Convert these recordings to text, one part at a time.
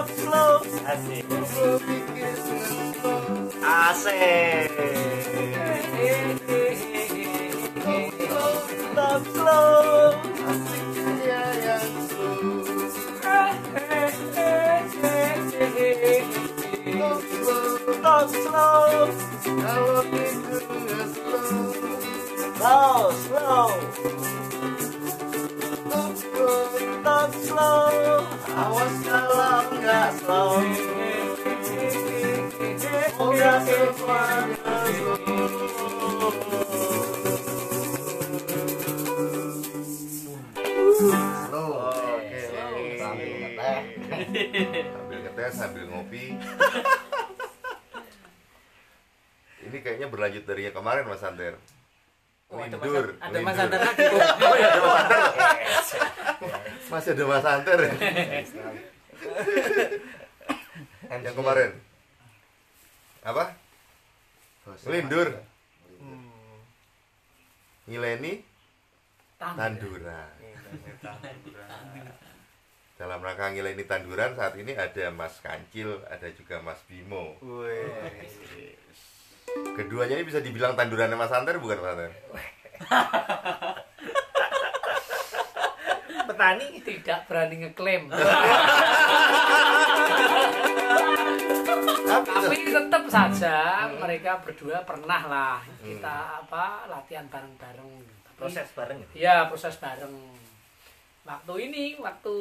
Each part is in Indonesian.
love slow asik Ngobrol pikir dengan slow asik Ngobrol love slow awas kalau nggak slow Udah semuanya slow Oke Sambil ngeteh Sambil ngeteh sambil ngopi. Ini kayaknya berlanjut dari yang kemarin Mas Oh, ada Mas- Lindur ada Mas. Santer lagi. Oh iya ada Mas Santer Masih ada Mas Santer ya? Yang kemarin. Apa? Lindur. Ngileni Tanduran. Dalam rangka ngileni tanduran saat ini ada Mas Kancil, ada juga Mas Bimo. Keduanya ini bisa dibilang tandurannya Mas Santer bukan Mas Santer? Petani tidak berani ngeklaim. Tapi tetap saja mereka berdua pernah lah kita apa latihan bareng-bareng. Proses bareng gitu Iya, proses bareng. Waktu ini, waktu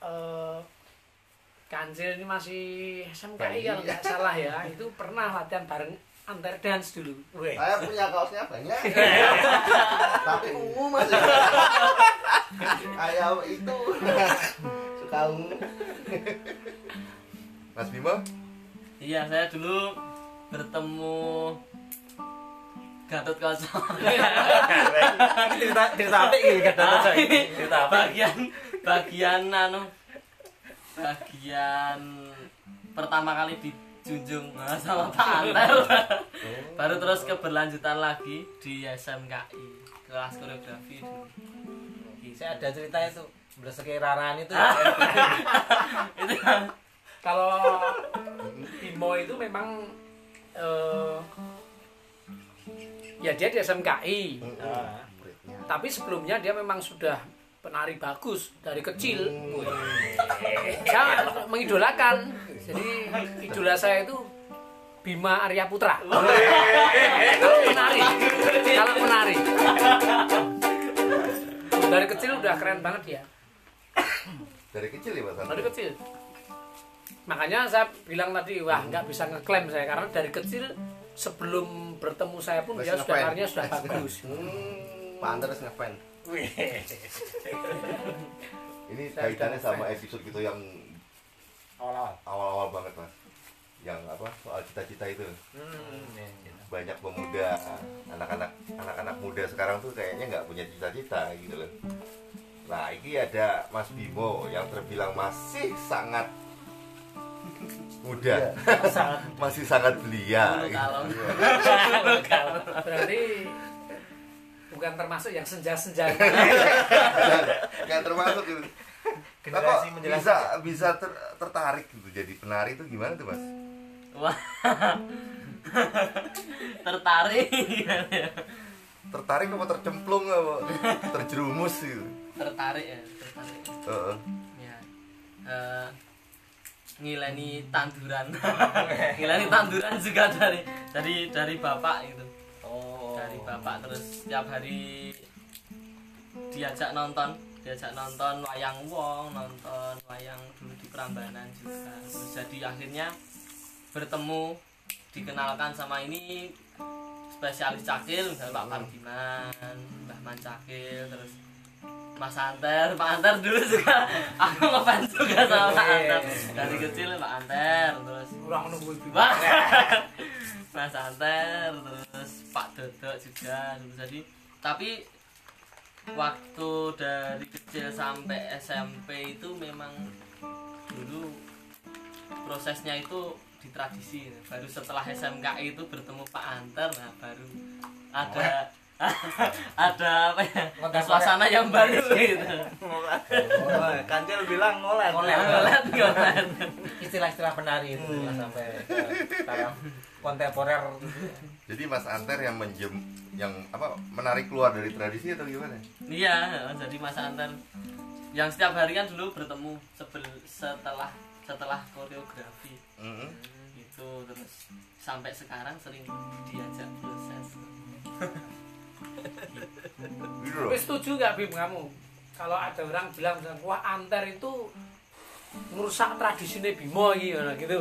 eh, Kancil ini masih SMKI kalau nggak salah ya, itu pernah latihan bareng antar dance dulu. Weh. Saya punya kaosnya banyak. Tapi ungu mas. Kayak itu. Suka ungu. Mas Bimo? Iya, saya dulu bertemu Gatot Kaca. cerita cerita apa ini kata cerita apa bagian bagian anu bagian pertama kali dijunjung sama Pak Anter. Baru terus keberlanjutan lagi di SMKI kelas koreografi dulu. saya ada cerita itu bersekiraran itu Itu Kalau Bimo itu memang eh, ya dia di SMKI, Ah. tapi sebelumnya dia memang sudah penari bagus dari kecil. Saya mengidolakan. Jadi idola saya itu Bima Arya Putra. Kalau penari, kalau penari. Dari kecil udah keren banget dia. Dari kecil ya Mas Dari kecil. Makanya saya bilang tadi, wah nggak bisa ngeklaim saya karena dari kecil sebelum bertemu saya pun Wes dia sudah sudah bagus. Hmm, Pak Anders ngefan. Ini kaitannya sama episode gitu yang awal-awal awal-awal banget Mas. Yang apa? Soal cita-cita itu. hmm, ya, ya. Banyak pemuda, anak-anak anak-anak muda sekarang tuh kayaknya nggak punya cita-cita gitu loh. Nah, ini ada Mas Bimo yang terbilang masih sangat muda, sangat masih sangat belia. Gitu. Berarti bukan termasuk yang senja-senja. Nggak termasuk gitu. Nah, kok generasi bisa bisa ter- tertarik gitu jadi penari itu gimana tuh mas? Wah. Tertarik Tertarik apa tercemplung apa terjerumus gitu? tertarik ya, tertarik. Heeh. Ya. Eh, ngileni tanduran. ngileni tanduran juga dari dari dari bapak itu. Dari bapak terus setiap hari diajak nonton, diajak nonton wayang wong, nonton wayang dulu di Prambanan juga. Terus jadi akhirnya bertemu dikenalkan sama ini spesialis cakil misalnya Pak Pardiman, Mbah Man Cakil, terus Mas Anter, Pak Anter dulu juga. Aku ngefans juga sama Pak Anter. dari kecil Pak Anter terus Kurang menunggu ibu. Mas Anter terus Pak Dodo juga dulu jadi tapi waktu dari kecil sampai SMP itu memang dulu prosesnya itu di tradisi. Baru setelah SMKI itu bertemu Pak Anter nah baru ada ada apa ya Konten suasana yang baru gitu Oh, Kancil bilang ngolet. Ngolet. ngolet ngolet istilah-istilah penari itu ya, sampai ke taraf kontemporer Jadi Mas Anter yang menjem yang apa menarik keluar dari tradisi atau gimana? iya jadi Mas Antar yang setiap hari kan dulu bertemu sebel- setelah setelah koreografi Mm-mm. itu terus sampai sekarang sering diajak proses. Tapi setuju nggak Bim kamu? Kalau ada orang bilang wah Anter itu merusak tradisinya Bimo gitu, gitu.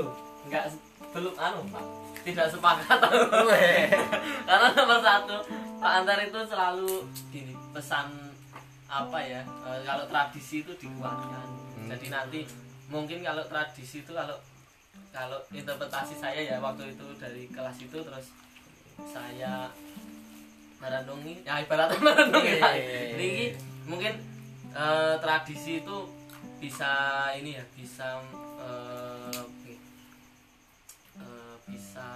nggak belum anu pak. Tidak sepakat. Karena nomor satu Pak Antar itu selalu gini pesan apa ya eh, kalau tradisi itu dikuatkan. Jadi nanti mungkin kalau tradisi itu kalau kalau interpretasi saya ya waktu itu dari kelas itu terus saya merenungi ya ibaratnya iya, iya. Jadi ini mungkin eh, tradisi itu bisa ini ya bisa eh, eh, bisa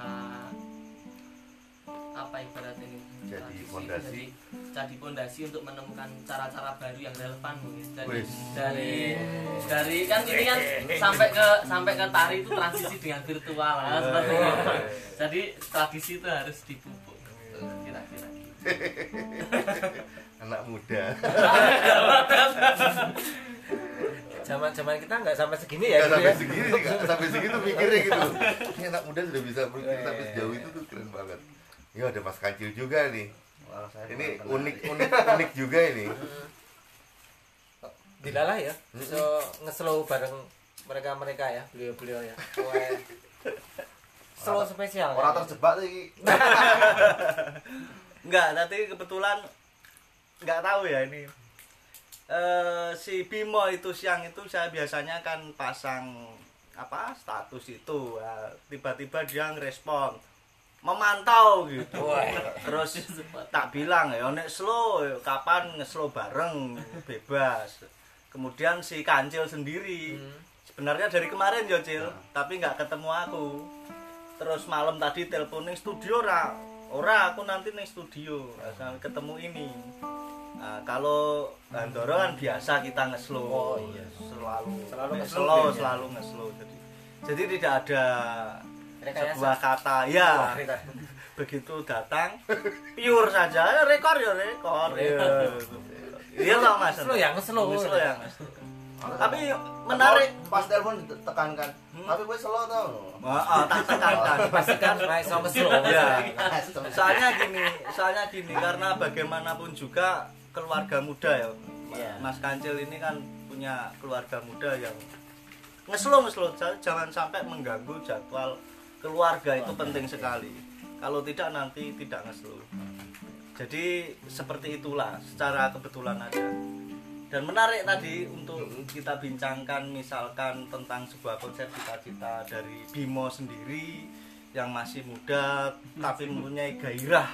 apa ibarat ini? Jadi Tradisi, fondasi. jadi, fondasi untuk menemukan cara-cara baru yang relevan mungkin dari Wis. dari dari kan ini kan sampai ke sampai ke tari itu transisi dengan virtual ya, seperti itu. jadi tradisi itu harus dipupuk kira-kira Anak muda. Zaman zaman kita nggak sampai segini ya, Nggak gitu sampai ya. segini sih, nggak sampai segitu mikirnya gitu. Ini anak muda sudah bisa berpikir sampai sejauh itu tuh keren banget. Ya ada Mas Kancil juga nih. Wah, Ini unik unik unik juga ini. Dilalah ya, so ngeslow bareng mereka mereka ya, beliau beliau ya. Slow spesial. Orang ya. terjebak sih. Enggak, tapi kebetulan nggak tahu ya ini. Eh si Bimo itu siang itu saya biasanya kan pasang apa status itu. Ya, tiba-tiba dia ngerespon memantau gitu. Terus tak bilang ya nek slow ya, kapan ngeslow bareng bebas. Kemudian si kancil sendiri sebenarnya dari kemarin ya cil tapi nggak ketemu aku. Terus malam tadi teleponing studio ora ora aku nanti nih studio asal ketemu ini Nah, kalau Andoro kan biasa kita ngeslow Oh, iya. selalu Selalu nge-slow slow ya. selalu ngeslow jadi jadi tidak ada Rekayasa. sebuah kata ya begitu datang pure saja ya rekor ya rekor iya iya loh mas Slow ya, nge-slow. slow ya nge-slow. Tapi menarik. Pas telepon ditekankan tapi gue slow tau. Oh, oh, tak tekankan Pastikan supaya iso ngeslow. ya soalnya gini soalnya gini karena bagaimanapun juga keluarga muda ya Iya. Mas Kancil ini kan punya keluarga muda yang ngeslow ngeslow. Jangan sampai mengganggu jadwal keluarga itu penting sekali. Kalau tidak nanti tidak ngeslow. Jadi seperti itulah secara kebetulan aja dan menarik tadi untuk kita bincangkan misalkan tentang sebuah konsep cita-cita dari Bimo sendiri yang masih muda tapi mempunyai gairah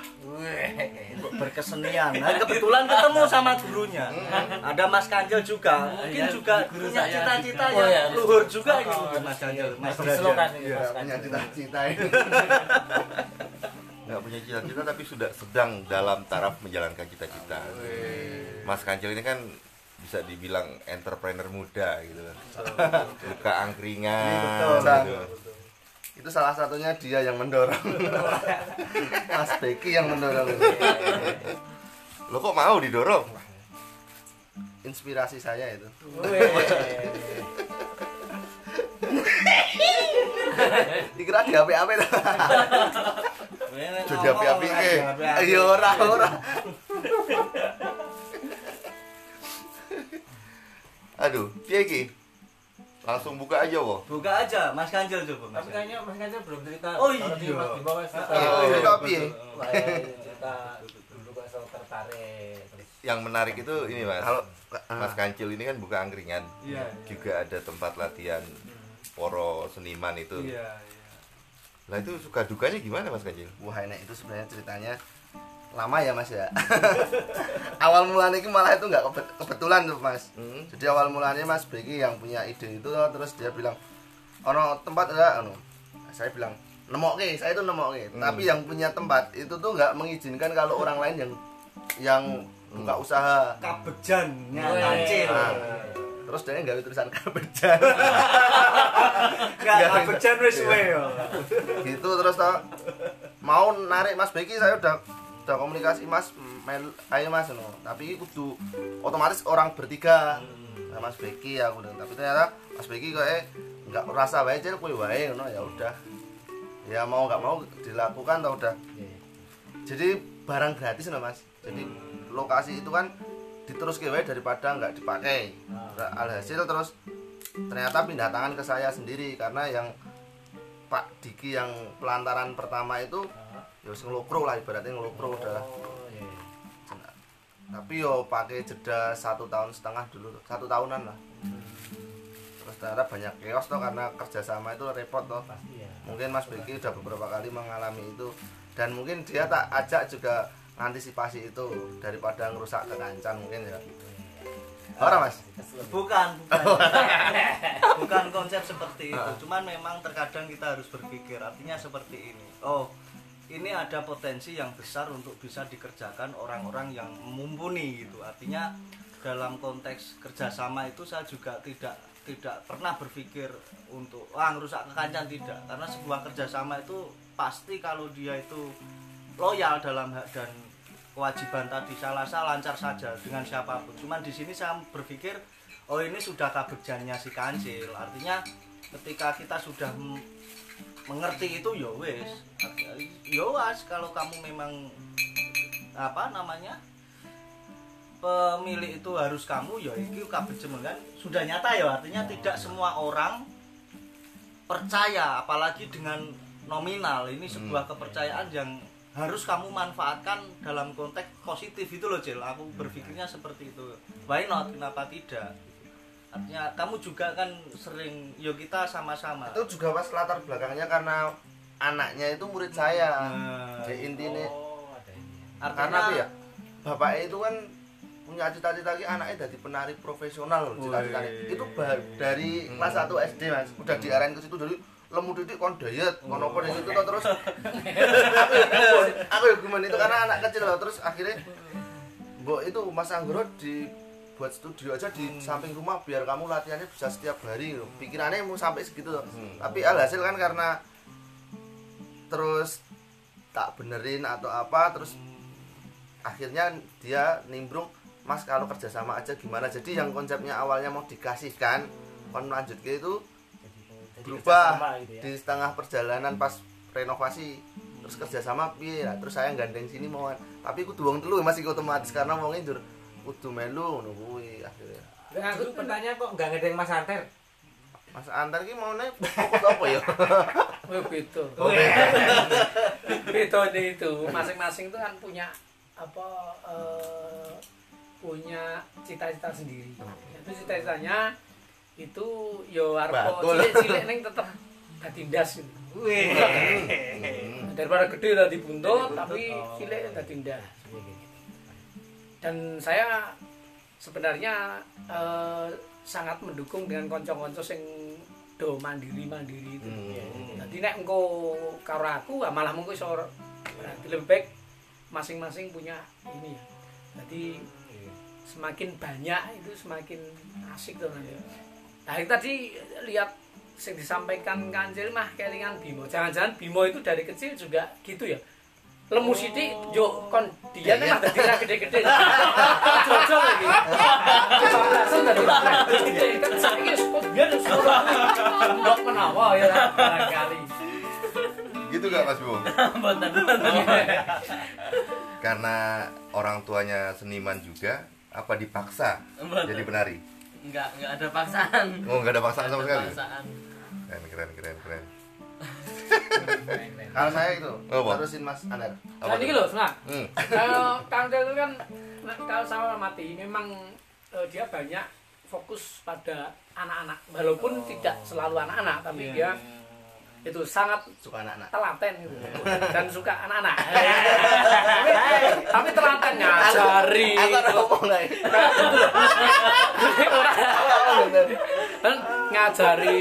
untuk berkesenian. Nah, kebetulan ketemu sama gurunya. Ada Mas Kanjel juga. Mungkin Iya, juga guru punya cita-cita juga. Oh, yang iya. luhur juga Oh, gitu oh, Mas Kanjel. Mas kan ini, ya Mas punya cita-cita ini nggak punya cita-cita tapi sudah sedang dalam taraf menjalankan cita-cita. Mas Kancil ini kan bisa dibilang entrepreneur muda gitu kan. Buka angkringan betul. gitu. itu salah satunya dia yang mendorong Mas Becky yang mendorong. Lo kok mau didorong? inspirasi saya itu dikira di HP HP Jadi api-api ke. ayo ora ora Aduh, piye iki? Langsung buka aja kok. Buka aja Mas Kanjel coba Mas. Tapi kayaknya Mas Kancil belum cerita. Oh, iya. Mas Bimo wes cerita. Oh, iya. Tapi ya? Wah, iya, cerita dulu kok so tertarik terus Yang menarik itu ini Mas. kalau Mas Kancil ini kan buka angkringan. Iya. Juga ada tempat latihan poro seniman itu. Iya, Lah itu suka dukanya gimana Mas Kancil? wah enak itu sebenarnya ceritanya lama ya mas ya? Awal mulanya itu malah itu nggak kebet- kebetulan tuh mas. Hmm. jadi awal mulanya mas Becky yang punya ide itu terus dia bilang ono tempat ada anu. Saya bilang nemok ke saya itu nemok ke Hmm. tapi yang punya tempat itu tuh nggak mengizinkan kalau orang lain yang yang buka usaha. Kabejannya Weh. kancil Nah, terus dia nggak tulisan kabejan. Nggak kabejan wis we yo. Gitu terus tau mau narik Mas Beki saya udah udah komunikasi Mas. Mel, ayo Mas no. tapi kudu otomatis orang bertiga. Nah, Mas Beki aku bilang. tapi ternyata Mas Beki kayak nggak rasa wae cil kuwi wae no ya udah. Ya mau nggak mau dilakukan tau udah. Jadi barang gratis no Mas. Jadi lokasi itu kan diterus ke wae daripada nggak dipakai. Alhasil terus ternyata pindah tangan ke saya sendiri karena yang Pak Diki yang pelantaran pertama itu ya wis ngelokro lah ibaratnya ngelokro udah tapi yo pakai jeda satu tahun setengah dulu satu tahunan lah. Terus ternyata banyak chaos toh karena kerjasama itu repot toh. Mungkin Mas Beki udah beberapa kali mengalami itu. Dan mungkin dia tak ajak juga antisipasi itu daripada ngerusak kekancan mungkin ya. Orang mas? bukan bukan. Bukan konsep seperti itu. Cuman memang terkadang kita harus berpikir artinya seperti ini. Oh ini ada potensi yang besar untuk bisa dikerjakan orang-orang yang mumpuni gitu. Artinya dalam konteks kerjasama itu saya juga tidak tidak pernah berpikir untuk ah ngerusak kekancan. Tidak. Karena sebuah kerjasama itu pasti kalau dia itu loyal dalam hak dan kewajiban tadi saya rasa lancar saja dengan siapa pun. Cuman di sini saya berpikir oh ini sudah kabejannya si kancil. Artinya ketika kita sudah mengerti itu ya wes. Ya wes kalau kamu memang apa namanya pemilik itu harus kamu ya itu kan sudah nyata ya artinya tidak semua orang percaya apalagi dengan nominal. Ini sebuah kepercayaan yang harus kamu manfaatkan dalam konteks positif itu loh Cil. Aku berpikirnya seperti itu. Why not? Kenapa tidak artinya kamu juga kan sering yo kita sama-sama. Itu juga pas latar belakangnya karena anaknya itu murid saya. Nah, jadi intinya artinya karena apa ya? Bapaknya itu kan punya cita-cita lagi anaknya jadi penari profesional Wih. itu dari kelas 1 SD mas. Udah diarahin ke situ dari lemu titik kon diet kon apa dan itu toh, terus aku ya gumun, aku ya gumun itu karena anak kecil loh terus akhirnya Mbok itu Mas Anggoro di buat studio aja di samping rumah biar kamu latihannya bisa setiap hari. Loh. pikirannya mau sampai segitu loh. tapi alhasil kan karena terus tak benerin atau apa terus akhirnya dia nimbrung mas kalau kerjasama aja gimana? Jadi yang konsepnya awalnya mau dikasihkan kon lanjut ke itu berubah di setengah perjalanan pas renovasi. Terus kerjasama piye? Terus saya gandeng sini mau tapi aku tuang dulu masih otomatis karena mau ngindur kudu melu nungguin akhirnya Nah, aku pertanyaan kok nggak ngedeng Mas Anter? mas antar ki mau nih fokus apa ya Oh, beda. Oh, deh itu. Masing-masing itu kan punya apa eh, punya cita-cita sendiri. Itu cita-citanya itu yo arep cilik-cilik ning tetep dadi ndas gitu. Wih. Daripada gede dadi buntut tapi cilik dadi ndas. Dan saya sebenarnya eh, sangat mendukung dengan konco-konco sing do mandiri-mandiri itu. Hmm. Jadi nek engko karo aku ah, malah mengko iso berarti lebih baik masing-masing punya ini ya. Jadi semakin banyak itu semakin asik tuh nanti. Nah, itu tadi lihat yang disampaikan Kanjil mah kelingan Bimo. Jangan-jangan Bimo itu dari kecil juga gitu ya. Lemu sithik yo kon dia mah dadi ra gede-gede. Jojo lagi. Kebablasan tadi. Gede kan saiki wis wis ora. Mbok menawa ya barangkali. Gitu gak Mas Bimo? Mboten. Karena orang tuanya seniman juga, apa dipaksa jadi penari? Enggak, enggak ada paksaan. Oh, nggak ada paksaan sama sekali? ada paksaan. Keren, keren, keren, keren. Kalau saya itu Apa? terusin mas Anar Nah, ini loh, senang. Hmm. Kalau Kanjil itu kan kalau saya mati memang eh, dia banyak fokus pada anak-anak walaupun tidak selalu anak-anak tapi dia itu sangat suka anak-anak telaten gitu dan suka anak-anak tapi, tapi telaten ngajari aku ada gitu. ngomong lagi kan ngajari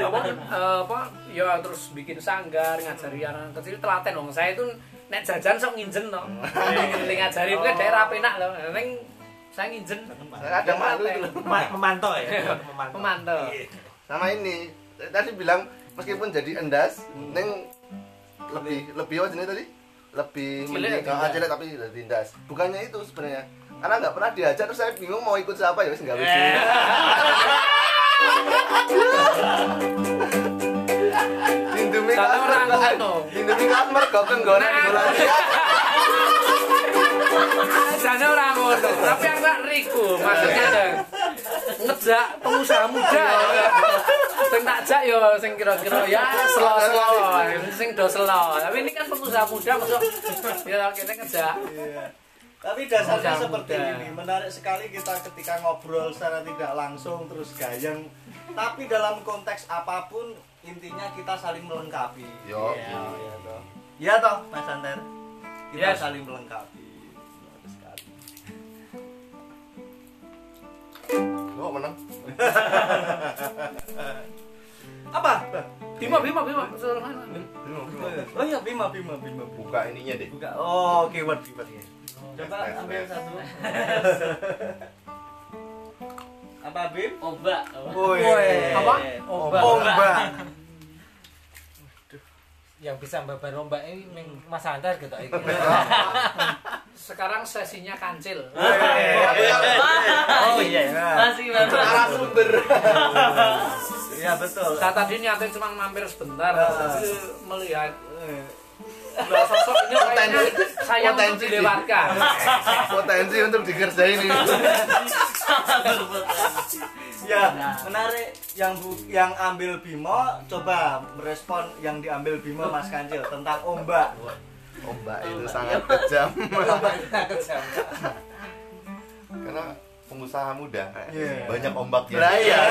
apa, eh, apa ya terus bikin sanggar ngajari anak kecil telaten dong saya itu nek jajan sok nginjen no Ngeliling ngajari mungkin daerah penak loh neng saya nginjen. Kadang malu itu memantau ya? Memantau memantau sama ini tadi bilang meskipun jadi endas neng lebih lebih apa jenis tadi? Lebih Cilik, ah, cilik tapi lebih endas. Bukannya itu sebenarnya. Karena nggak pernah diajak terus saya bingung mau ikut siapa ya wis nggak lucu Indomie mergo- ngono. Indomie kelas mergo kenggonan Nah. bola Jane ora ngono, tapi aku gak riku, maksudnya dong. Ngejak pengusaha muda. Sing tak jak yo sing kira-kira ya selo-selo, sing do selo. Tapi ini kan pengusaha muda masuk ya kita ngejak. Iya. Tapi dasarnya Mudah, seperti mudah. ini. Menarik sekali kita ketika ngobrol secara tidak langsung terus gayeng. Tapi dalam konteks apa pun intinya kita saling melengkapi. Yo. Iya, iya toh. Iya toh, Mas Anter. Kita Yes. saling melengkapi. Sekali. Lo menang Apa? Bima, Bima, Bima. Oh iya, Bima, Bima, Bima. buka ininya deh Buka. Oh, keyword, keyword. Coba Tes, ambil satu. Apa, Bim? Oba. Woi. Apa? Oba. Omba. yang bisa babar lomba ini Mas Antar gitu. Sekarang sesinya kancil. Oh iya. Masih baru. narasumber Iya betul. Saya tadi niatnya cuma mampir sebentar, Ah. tapi melihat dua sosok ini kayaknya sayang untuk Potensi. dilewatkan. potensi untuk dikerjain ini Ya, menarik yang bu, yang ambil Bimo coba merespon yang diambil Bimo Mas Kancil tentang ombak. ombak itu sangat kejam karena pengusaha muda Iya. banyak ombaknya lah ya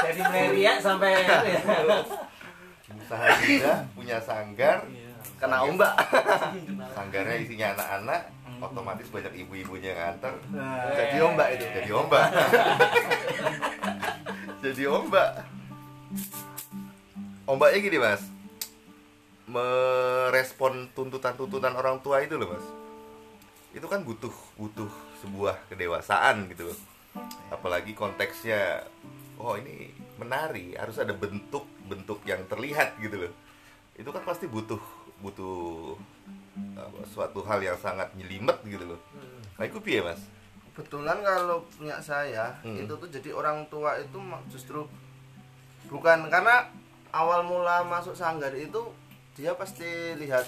Jadi meleria sampai muda punya sanggar. Kena ombak. Sanggarnya isinya anak-anak otomatis banyak ibu-ibunya yang nganter. Nah, jadi ombak itu jadi ombak. Jadi ombak. Ombaknya gini mas. Merespon tuntutan-tuntutan orang tua itu loh mas. Itu kan butuh butuh sebuah kedewasaan gitu loh. Apalagi konteksnya oh ini menari harus ada bentuk-bentuk yang terlihat gitu loh itu kan pasti butuh butuh apa, suatu hal yang sangat nyelimet gitu loh nah itu piye mas kebetulan kalau punya saya Hmm. itu tuh jadi orang tua itu justru bukan karena awal mula masuk sanggar itu dia pasti lihat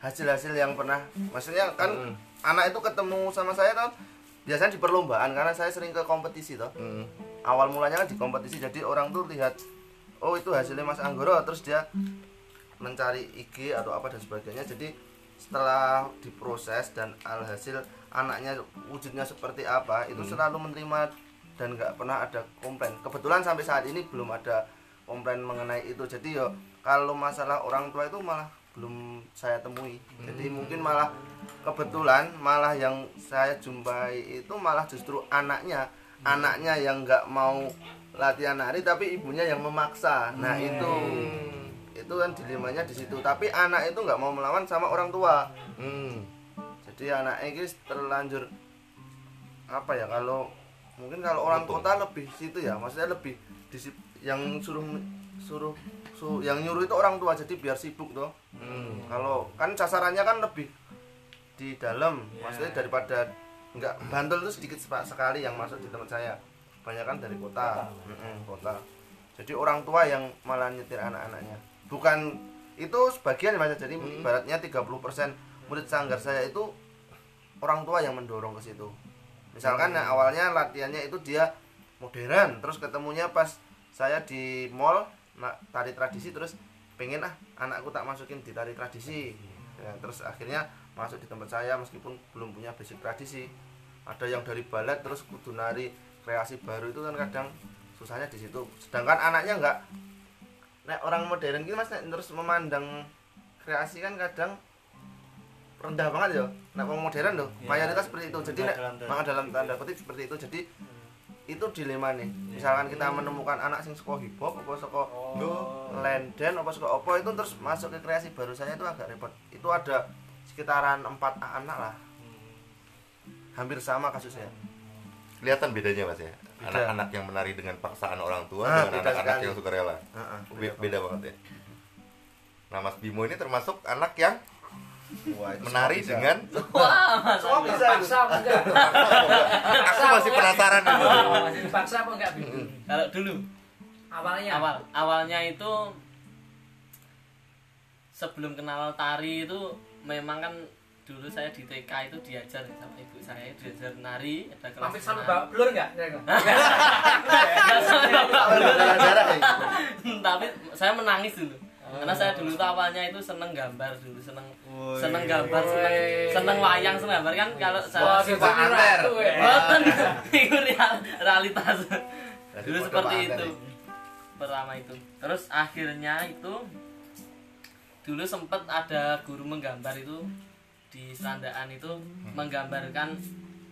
hasil-hasil yang pernah maksudnya kan Hmm. anak itu ketemu sama saya kan biasanya di perlombaan karena saya sering ke kompetisi toh Hmm. Awal mulanya kan di kompetisi jadi orang tuh lihat oh itu hasilnya Mas Anggoro terus dia mencari IG atau apa dan sebagainya. Jadi setelah diproses dan alhasil anaknya wujudnya seperti apa itu selalu menerima dan nggak pernah ada komplain. Kebetulan sampai saat ini belum ada komplain mengenai itu. Jadi yo kalau masalah orang tua itu malah belum saya temui. Jadi mungkin malah kebetulan malah yang saya jumpai itu malah justru anaknya anaknya yang nggak mau latihan nari tapi ibunya yang memaksa. Nah itu. Itu kan dilemanya di situ. Tapi anak itu nggak mau melawan sama orang tua. Hmm. jadi anaknya ini terlanjur apa ya kalau mungkin kalau orang Betul. kota lebih situ ya. Maksudnya lebih disip, yang suruh suruh su- yang nyuruh itu orang tua. Jadi biar sibuk tuh Hmm. kalau kan sasarannya kan lebih di dalam. Maksudnya daripada nggak bantul itu sedikit sekali yang masuk di tempat saya. Banyak kan dari kota. Mm-mm, kota. Jadi orang tua yang malah nyetir anak-anaknya. Bukan itu sebagian ya mas jadi ibaratnya 30% murid sanggar saya itu orang tua yang mendorong ke situ. Misalkan nah, awalnya latihannya itu dia modern terus ketemunya pas saya di mall nah, tari tradisi terus pengen ah anakku tak masukin di tari tradisi Ya, terus akhirnya masuk di tempat saya meskipun belum punya basic tradisi. Ada yang dari balet terus kudu nari kreasi baru itu kan kadang susahnya di situ. Sedangkan anaknya enggak nek orang modern gitu mas nek terus memandang kreasi kan kadang rendah banget ya. Nek orang modern loh Ya, mayoritas seperti itu. Jadi nek dalam dalam tanda petik seperti itu. Jadi itu dilema nih. Misalkan kita menemukan anak sing suka hip hop apa suka lenden apa suka apa itu terus masuk ke kreasi baru saya itu agak repot. Itu ada sekitaran empat anak lah. Hampir sama kasusnya. Kelihatan bedanya mas ya? Beda. anak-anak yang menari dengan paksaan orang tua Ah, dengan beda anak-anak yang sukarela. Heeh, Be- beda banget ya? Nah mas Bimo ini termasuk anak yang Wah, menari bisa. dengan Wah, semua bisa. Paksa apa enggak? aku masih penasaran itu Masih dipaksa apa enggak? Kalau dulu Awalnya. awal awalnya itu sebelum kenal tari itu memang kan dulu saya di TK itu diajar sama ibu saya diajar nari ada kelas nari. bawa blur enggak? Kira-kira? Nggak sampai bawa Kalau blur. ya. tapi saya menangis dulu karena saya dulu tuh awalnya itu seneng gambar dulu seneng seneng gambar seneng seneng wayang seneng gambar. Kan kalau saya gitu Anter. ya. Boten, itu real- realitas. Dulu seperti itu. Anter pertama itu. Terus akhirnya itu dulu sempet ada guru menggambar itu di serandaan itu menggambarkan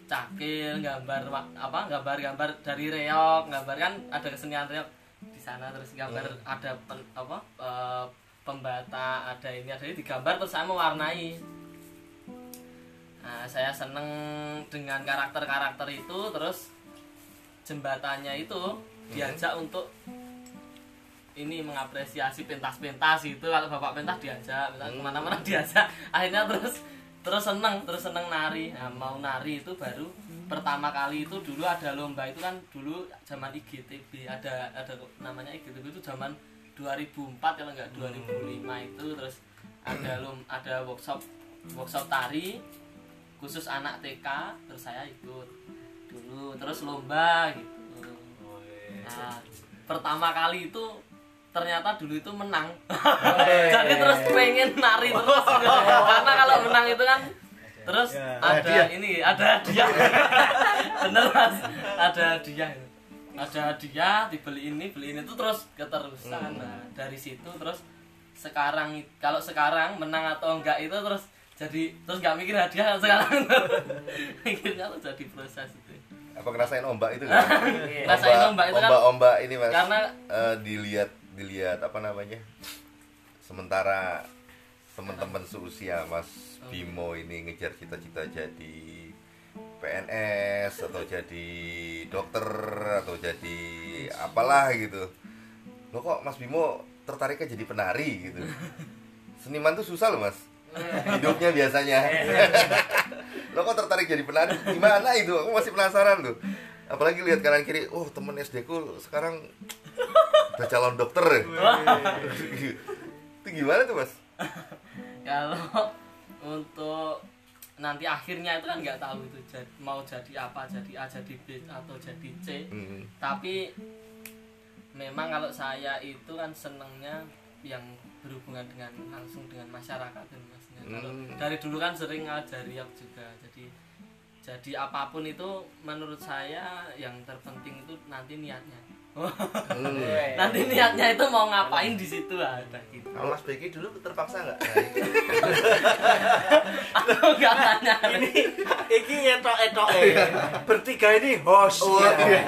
cakil gambar apa gambar-gambar dari reok gambar kan ada kesenian reok di sana terus gambar ada pen- apa eh, pembata ada ini ada ini digambar terus saya mewarnai. Nah, saya seneng dengan karakter-karakter itu terus jembatannya itu diajak untuk ini mengapresiasi pentas-pentas itu. Kalau bapak pentas diajak misalnya ke mana-mana diajak. Akhirnya terus terus seneng terus seneng nari. Nah, mau nari itu baru pertama kali itu dulu ada lomba itu kan dulu zaman IGTB ada ada namanya IGTB itu zaman 2004 kalau enggak 2005 itu terus ada lom ada workshop workshop tari khusus anak TK terus saya ikut dulu terus lomba gitu. Nah pertama kali itu ternyata dulu itu menang. Jadi terus pengen nari terus karena kalau menang itu kan terus Ya, ada hadiah. ini ada hadiah. Bener mas. Ada hadiah. Ada hadiah dibeli ini beli ini itu terus keterusan. Nah dari situ terus sekarang kalau sekarang menang atau enggak itu terus jadi terus nggak mikir hadiah sekarang. Mikirnya tuh jadi proses itu. Apa ngerasain ombak itu kan? Ngerasain ombak itu kan- ombak ombak ini mas. karena- eh, dilihat dilihat apa namanya? Sementara teman-teman seusia mas Bimo ini ngejar cita-cita jadi PNS atau jadi dokter atau jadi apalah gitu. Lo kok mas Bimo tertariknya jadi penari gitu? Seniman tuh susah loh mas. Hidupnya biasanya. Lo kok tertarik jadi penari? Gimana itu? Aku masih penasaran tuh. Apalagi lihat kanan kiri oh temen SD ku sekarang udah calon dokter. Itu gimana tuh mas? Kalau untuk nanti akhirnya itu kan nggak tahu itu jad- mau jadi apa jadi A jadi B atau jadi C Hmm. tapi memang kalau saya itu kan senengnya yang berhubungan dengan langsung dengan masyarakat kan mas kalau Hmm. dari dulu kan sering ngajari aku juga jadi jadi apa pun itu menurut saya yang terpenting itu nanti niatnya Hmm. nanti niatnya itu mau ngapain di situ ada gitu. Kalau Mas Beki dulu terpaksa nggak? aku nggak tanya ini iki etok etok bertiga ini host. Oh, iya.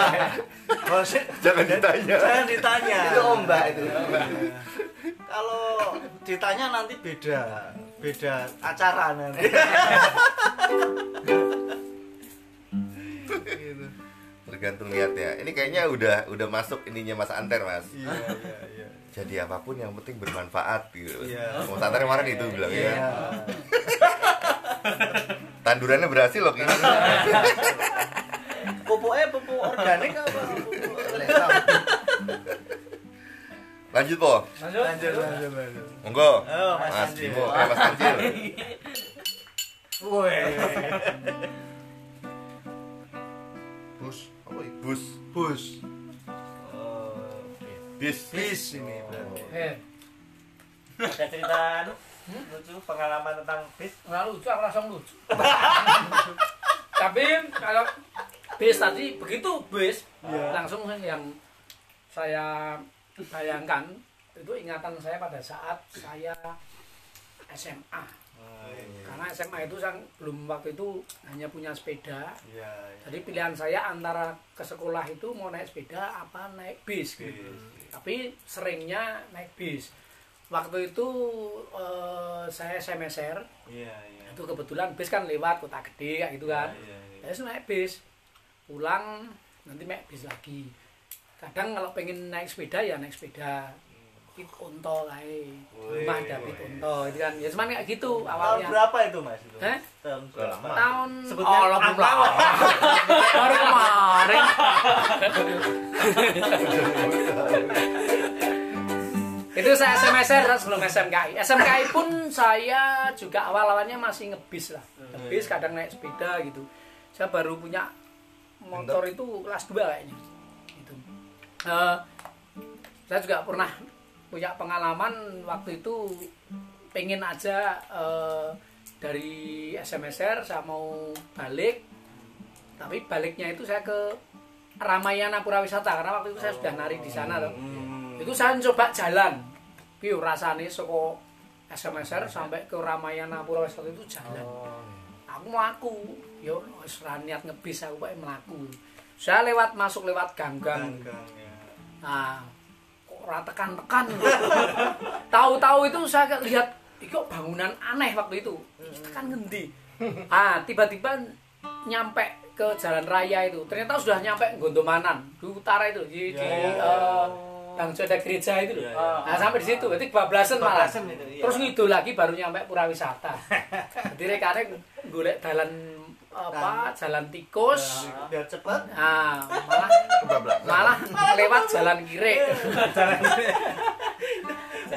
host. Jangan ditanya. Jangan ditanya. Itu ombak itu. kalau ditanya nanti beda. Beda acara nanti. Gitu. Tergantung niatnya. Ini kayaknya udah udah masuk ininya mas Anter mas. Iya iya iya. Jadi apa pun yang penting bermanfaat gitu. Iya. mas Anter kemarin itu bilang Iya. ya tandurannya berhasil loh ini pupuknya pupuk organik apa? Pupuk lanjut po. Lanjut. lanjut lanjut. lanjut monggo. Oh, Mas mas Anjir. Bimo eh mas Anjir. Woi. Bus. Apa itu? bus bus oh bis bis ini berarti Eh, Ada cerita anu, lucu pengalaman tentang bis. nggak lucu, aku langsung lucu. Tapi kalau bis tadi begitu bis langsung yang saya bayangkan itu ingatan saya pada saat saya SMA. Oh, iya. Karena SMA itu saya belum waktu itu hanya punya sepeda. Iya, iya. Jadi pilihan saya antara ke sekolah itu mau naik sepeda apa naik bis gitu. Bis. Tapi seringnya naik bis. Waktu itu eh, saya SMSR, Iya, iya. itu kebetulan bis kan lewat kota gede kayak gitu kan. Iya, iya. Ya sudah naik bis. Pulang nanti naik bis lagi. Kadang kalau pengen naik sepeda ya naik sepeda. Pit unto kae. Rumah ada pit unto itu kan. Ya cuman kayak gitu Tahun awalnya. berapa itu Mas itu? Hah? Tahun berapa? Tahun Sebutnya Oh, belum lama. Baru kemarin. itu saya SMSR sebelum SMKI. SMKI pun saya juga awal-awalnya masih ngebis lah. Ngebis kadang naik sepeda gitu. Saya baru punya motor itu kelas 2 kayaknya. Gitu. Eh, saya juga pernah punya pengalaman waktu itu pengen aja eh, dari SMSR saya mau balik. Tapi baliknya itu saya ke Ramayana Pura Wisata karena waktu itu saya sudah nari di sana loh. Hmm. itu saya coba jalan. Piye rasane saka SMSR sampai ke Ramayana Pura Wisata itu jalan. Aku melaku. Yo wis niat ngebis aku pakai melaku. Saya lewat masuk lewat gang-gang. Ganggang, ya. Nah, kok ora tekan-tekan. Tahu-tahu itu saya lihat iki kok bangunan aneh waktu itu. Iki tekan ngendi? Ah, tiba-tiba nyampe ke jalan raya itu. Ternyata sudah nyampe Gondomanan di utara itu di, di Ya, ya, ya. eh, yang sudah gereja itu loh. Ya, ya. Nah, sampai di situ. Berarti bablasan malah. Itu, iya. Terus ngidul lagi baru nyampe pura wisata. Jadi rekane golek dalan apa? Jalan tikus. biar cepat Nah, malah malah lewat jalan kiri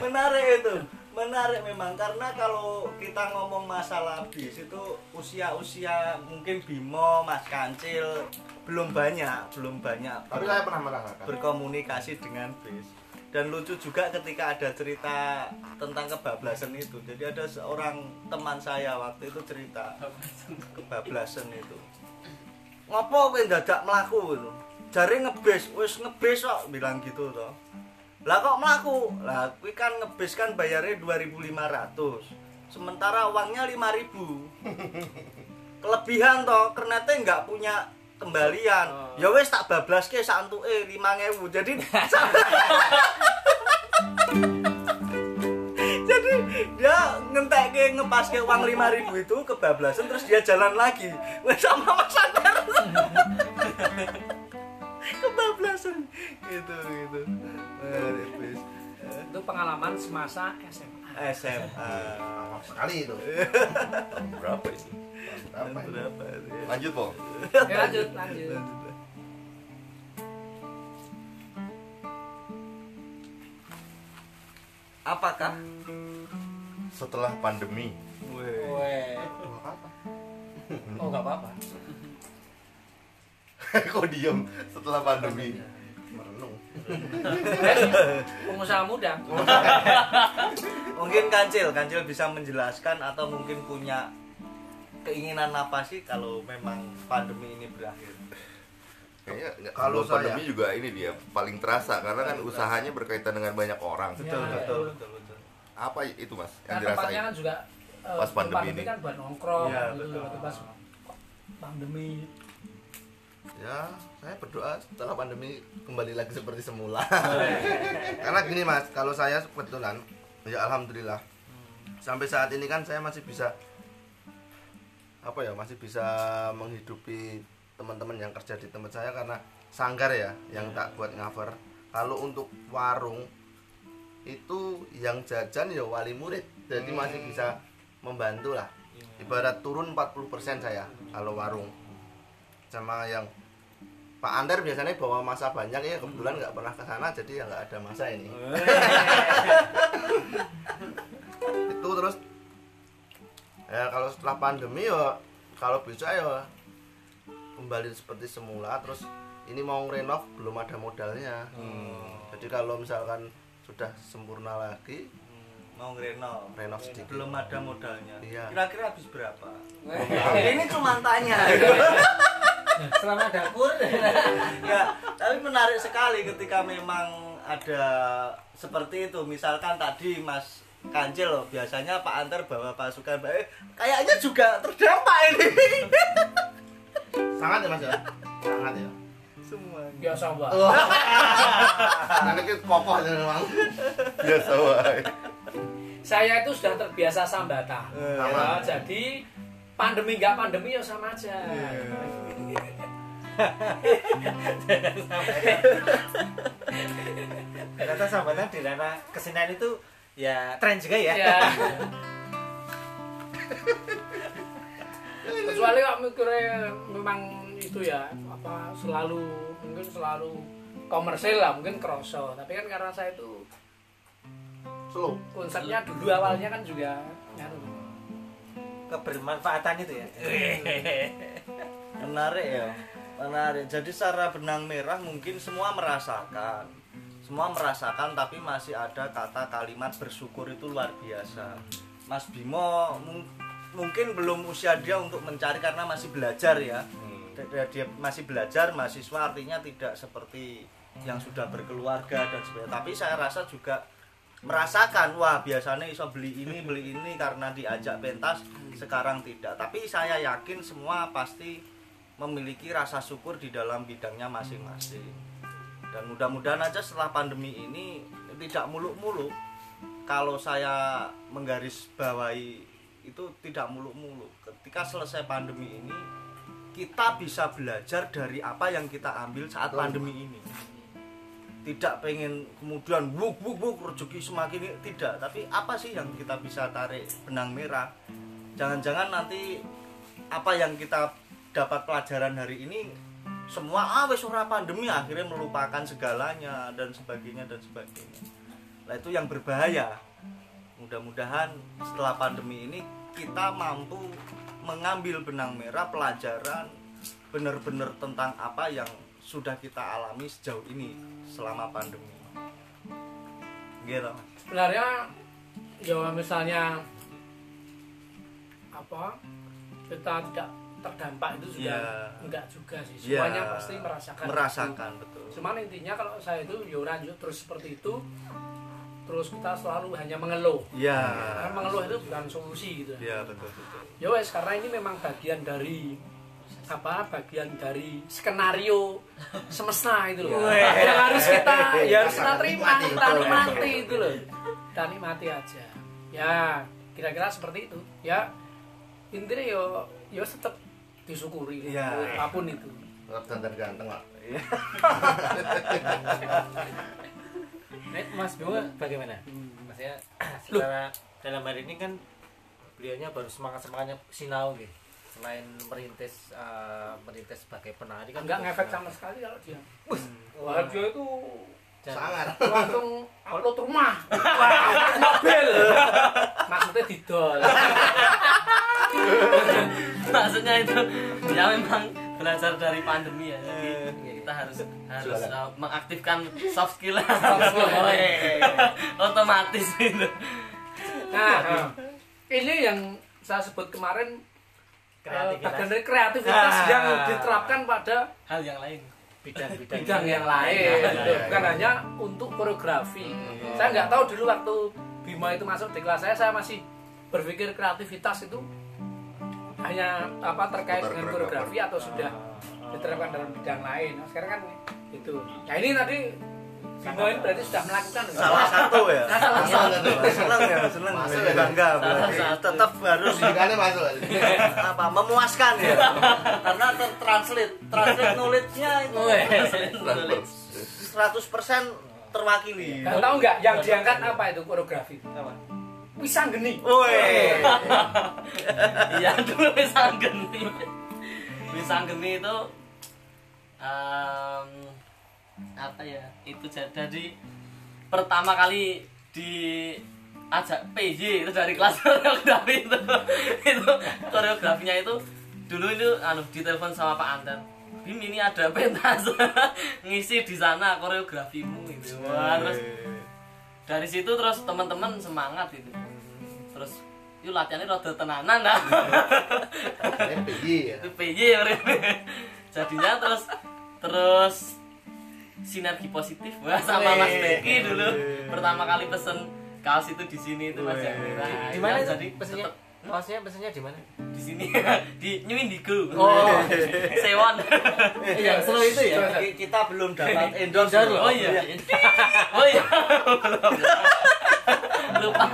menarik itu menarik memang karena kalau kita ngomong masalah bis itu usia-usia mungkin Bimo, Mas Kancil belum banyak, belum banyak Tapi saya pernah merasakan. berkomunikasi dengan bis. Dan lucu juga ketika ada cerita tentang kebablasan itu. Jadi ada seorang teman saya waktu itu cerita kebablasan itu. Ngopo kowe dadak mlaku itu? Jare ngebis, wis ngebis kok bilang gitu toh. Lah kok mlaku? Lah kuwi kan ngebis kan bayarnya 2500. Sementara uangnya 5000. Kelebihan toh, ternyata nggak punya kembalian. Ya wis tak bablaske sak entuke 5000. Jadi Jadi dia ngentekke ngepaske uang 5000 itu kebablasan terus dia jalan lagi. Wes sama Mas Akbar. kebablasan gitu gitu. Eh, itu pengalaman semasa SMA SMA. Lama sekali itu. Berapa itu? Berapa itu? Berapa itu ya? Lanjut, Po. Oke, lanjut lanjut Apakah? Setelah pandemi, Weh. Oh nggak apa-apa kok diem setelah pandemi? Pengusaha muda Mungkin Kancil, Kancil bisa menjelaskan atau mungkin punya keinginan apa sih kalau memang pandemi ini berakhir? Kayaknya Kalau kalau saya- pandemi juga ini dia paling terasa karena kan usahanya berkaitan dengan banyak orang. Betul, Ya, betul, ya. betul, betul. Apa itu, Mas? Yang tempatnya dirasain? kan juga eh, Pas sebelum pandemi ini. kan buat nongkrong Iya, gitu betul. Pas pandemi Ya, saya berdoa setelah pandemi kembali lagi seperti semula. Karena gini Mas, kalau saya kebetulan ya alhamdulillah. Sampai saat ini kan saya masih bisa apa ya masih bisa menghidupi teman-teman yang kerja di tempat saya karena sanggar ya yang tak buat cover. Kalau untuk warung itu yang jajan ya wali murid, jadi masih bisa membantu lah. Ibarat turun 40% saya kalau warung sama yang Pak Ander biasanya bawa masa banyak ya kebetulan nggak pernah ke sana jadi ya nggak ada masa ini. Itu terus ya kalau setelah pandemi ya kalau bisa ya kembali seperti semula terus ini mau renov belum ada modalnya. Jadi kalau misalkan sudah sempurna lagi mau ngerenov. Renov sedikit. Belum ada modalnya. Iya. kira-kira habis berapa? Ini cuma tanya. Selama dapur. Ya tapi menarik sekali ketika memang ada seperti itu. Misalkan tadi Mas kancil loh biasanya Pak Antar bawa pasukan. Eh, kayaknya juga terdampak ini. Sangat ya Mas ya. Sangat ya. semua biasa mbak. Oh. Nanti kita kokoh aja memang. biasa wae saya itu sudah terbiasa sambata. Eh, Ya, jadi pandemi nggak pandemi ya sama aja. Ternyata sambatan di ranah kesenian itu ya tren juga ya. ya kecuali kok mikirnya memang itu ya apa selalu mungkin selalu komersil lah mungkin kroso. Tapi kan karena saya itu Slow. konsepnya dulu awalnya kan juga Kebermanfaatan itu ya. menarik ya. Menarik. Jadi secara benang merah mungkin semua merasakan. Semua merasakan tapi masih ada kata kalimat bersyukur itu luar biasa. Mas Bimo mung- mungkin belum usia dia untuk mencari karena masih belajar ya. Dia, dia masih belajar mahasiswa artinya tidak seperti yang sudah berkeluarga dan sebagainya. Tapi saya rasa juga merasakan wah biasanya iso beli ini beli ini karena diajak pentas sekarang tidak. Tapi saya yakin semua pasti memiliki rasa syukur di dalam bidangnya masing-masing. Dan mudah-mudahan aja setelah pandemi ini tidak muluk-muluk. Kalau saya menggaris bawahi itu tidak muluk-muluk. Ketika selesai pandemi ini kita bisa belajar dari apa yang kita ambil saat pandemi ini tidak pengen kemudian wuk wuk wuk rezeki semakin tidak. Tapi apa sih yang kita bisa tarik benang merah? Jangan-jangan nanti apa yang kita dapat pelajaran hari ini semua ah wes ora pandemi akhirnya melupakan segalanya dan sebagainya dan sebagainya. Nah itu yang berbahaya. Mudah-mudahan setelah pandemi ini kita mampu mengambil benang merah pelajaran benar-benar tentang apa yang sudah kita alami sejauh ini selama pandemi. Gitu sebenarnya ya misalnya apa kita tidak terdampak itu sudah Ya. enggak juga sih. Ya, semuanya pasti merasakan. Merasakan betul. Itu. cuman intinya kalau saya itu ya lanjut terus seperti itu terus kita selalu hanya mengeluh. Ya karena mengeluh itu bukan solusi gitu. Ya betul betul. Ya wes karena ini memang bagian dari apa bagian dari skenario semesta itu loh. Yang harus kita ya harus kita terima kita nikmati itu loh. Kita nikmati aja. Ya kira-kira seperti itu. Ya intinya yo yo tetap disyukuri Iya. apa pun itu. Tetap ganteng-ganteng lah. Nek, Mas Bimo bagaimana? Maksudnya secara dalam hari ini kan beliaunya baru semangat semangatnya sinau gitu. Selain merintis eh, merintis sebagai penari kan nggak juga ngefek sama sekali kalau dia. Wah. dia itu Sangat. langsung upload rumah. Wah. Mobil. Maksudnya didol. Maksudnya itu ya memang belajar dari pandemi ya. Jadi ya kita harus harus uh, mengaktifkan soft skill. Otomatis itu. Nah ini yang saya sebut kemarin eh, Kreativitas. bagian dari kreativitas Ah. yang diterapkan pada hal yang lain. Bidang-bidang bidang yang lain. iya, bukan hanya untuk koreografi. Saya nggak tahu dulu waktu Bima itu masuk di kelas saya saya masih berpikir kreativitas itu hanya apa terkait Putar dengan koreografi. koreografi atau sudah diterapkan dalam bidang lain. Nah, sekarang kan itu. Nah ini tadi Bima ini berarti sudah melakukan salah satu ya Salah satu. seneng ya seneng Masuk ya bangga Salah berarti. satu. tetap harus Pendidikannya masuk. apa memuaskan ya karena tertranslate translate knowledge-nya itu Wes. 100% terwakili Nah, tahu nggak yang diangkat apa itu koreografi Apa? pisang geni Woi. iya dulu pisang geni pisang geni itu em, apa ya? Itu ja- jadi pertama kali di ajak PJ itu dari kelas koreografi itu. Itu koreografinya itu dulu itu anu ditelepon sama Pak Anten Bim ini ada pentas ngisi di sana koreografimu itu Wah, terus dari situ terus teman-teman semangat gitu terus yuk latihannya rada tenanan Ini PJ ya. itu PJ ya, jadinya terus terus sinergi positif wah sama Mas Beki dulu pertama kali pesen kaos itu di sini itu mas yang merah Nah, Di mana itu itu? jadi Pesennya? tetep Kaosnya pesennya di mana? di sini di New Indigo Oh. Sewon Yang seru itu ya. Ki- kita belum dapat endorse Endorse loh. oh iya oh iya lupa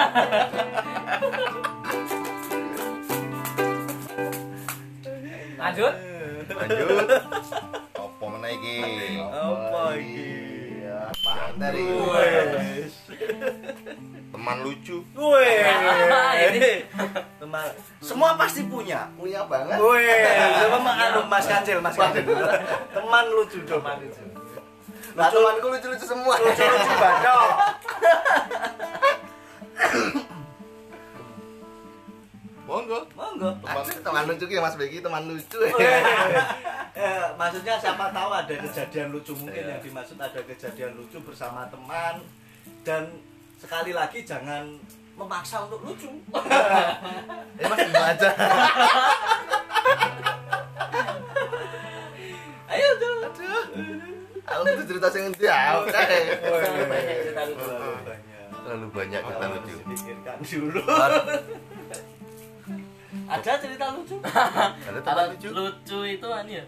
Lanjut. Lanjut. Apa meneh iki? Apa iki? Ya, materi. Wes. Teman lucu. Weh. Teman semua pasti punya. Punya banget. Weh, coba Mas anu Mas Kancil, Mas Kancil. Teman lucu coba. Lah temanku lucu-lucu semua. Lucu-lucu badok. Monggo. Monggo. Ada teman lucu ki Mas Begi, teman lucu. Eh, maksudnya siapa tahu ada kejadian lucu mungkin yang dimaksud ada kejadian lucu bersama teman dan sekali lagi jangan memaksa untuk lucu. Eh Mas gimana aja. Ayo tuh. Aku tuh cerita sing endi ya. Banyak cerita lucu. Terlalu banyak. Terlalu lucu. dipikirkan dulu. Ada cerita lucu? Ada teman lucu. lucu itu anu ya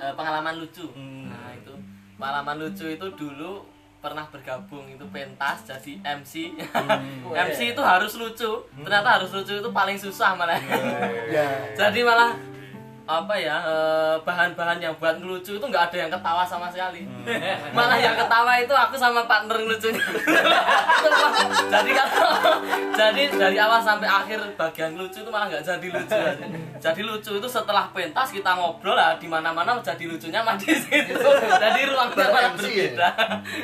eh, pengalaman lucu. Hmm. nah itu. Pengalaman lucu itu dulu pernah bergabung itu pentas jadi MC MC itu harus lucu. Ternyata harus lucu itu paling susah malah. Ya. jadi malah apa ya eh, bahan-bahan yang buat ngelucu itu nggak ada yang ketawa sama sekali. Malah yang ketawa itu aku sama partner ngelucunya jadi kalau jadi dari awal sampai akhir bagian lucu itu malah nggak jadi lucu. Jadi lucu itu setelah pentas kita ngobrol lah di mana-mana jadi lucunya mah di situ. Jadi ruangnya malah ya? berbeda.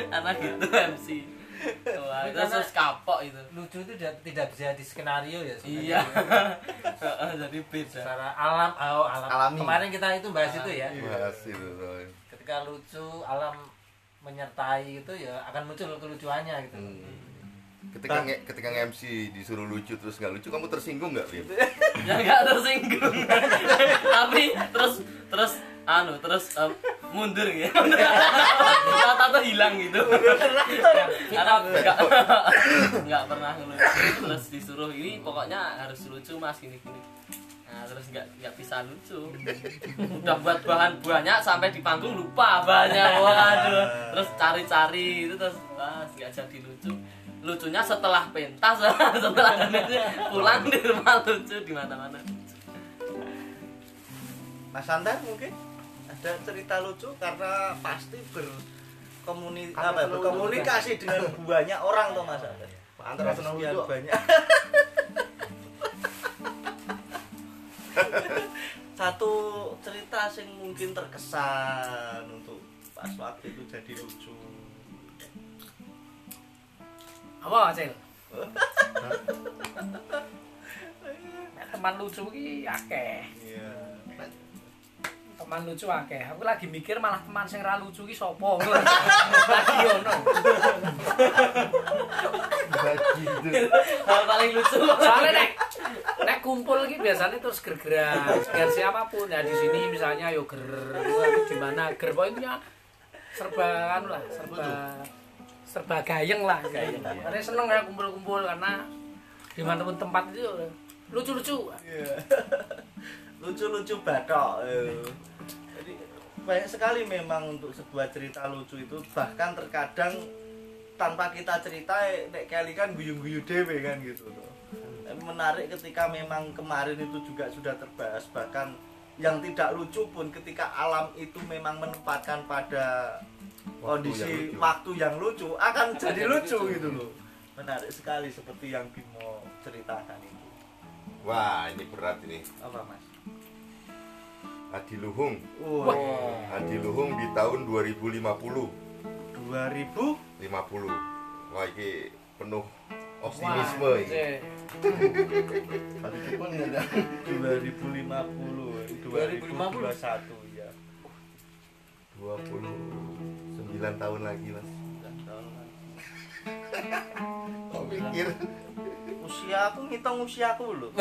Karena gitu MC Wah, itu terus kapok itu Lucu itu tidak, bisa di skenario ya. sebenarnya. iya jadi beda Secara alam, oh, alam. Alami. Kemarin kita itu bahas itu ya. Bahas itu. Ketika lucu, alam menyertai itu ya akan muncul kelucuannya gitu. Hmm. Ketika nge ketika nge-MC disuruh lucu terus nggak lucu, kamu tersinggung nggak, Bim? ya nggak tersinggung. Tapi terus terus anu terus em, mundur ya tato hilang gitu. Karena nggak nggak pernah ngelucu terus disuruh ini pokoknya harus lucu mas gini gini. Nah terus nggak nggak bisa lucu. Udah buat bahan banyak sampai di panggung lupa banyak. Waduh. Terus cari-cari itu terus nggak jadi lucu lucunya setelah pentas setelah pulang di rumah lucu di mana-mana Mas Antar mungkin ada cerita lucu karena pasti berkomuni Karena apa, ya, berkomunikasi dengan banyak orang tuh Mas Antar. Antara senang Sekian lucu. banyak. Satu cerita sing mungkin terkesan untuk pas waktu itu jadi lucu. Apa, Cil? Teman lucu ki akeh. Iya. Teman lucu akeh. Aku lagi mikir malah teman sing ra lucu ki sapa. Lagi ono. Bagi hal paling lucu Soalnya nek nek kumpul ki biasanya terus ger-geran. Ger siapa pun. Ya di sini misalnya yo ger di mana ger poinnya serba anu lah, serba serba gayeng lah gayeng. Karena seneng ya kumpul-kumpul karena di mana pun tempat itu lucu-lucu. Iya. Lucu-lucu batok. eh. Jadi banyak sekali memang untuk sebuah cerita lucu itu bahkan terkadang tanpa kita cerita eh, nek kali kan guyu-guyu dewe kan gitu loh. Eh, Menarik ketika memang kemarin itu juga sudah terbahas bahkan yang tidak lucu pun ketika alam itu memang menempatkan pada kondisi yang lucu. waktu yang lucu akan jadi lucu gitu loh. Menarik sekali seperti yang Bimo ceritakan itu. Wah, ini berat ini. Apa Mas? Adiluhung. Wah. Adiluhung di tahun 2050. 2000 50. Wah, ini penuh optimisme Wah, ini. Pun ada. 2050 2021 ya 29 tahun lagi, Mas. Sembilan tahun lagi. Kok mikir? usia aku ngitung usia aku loh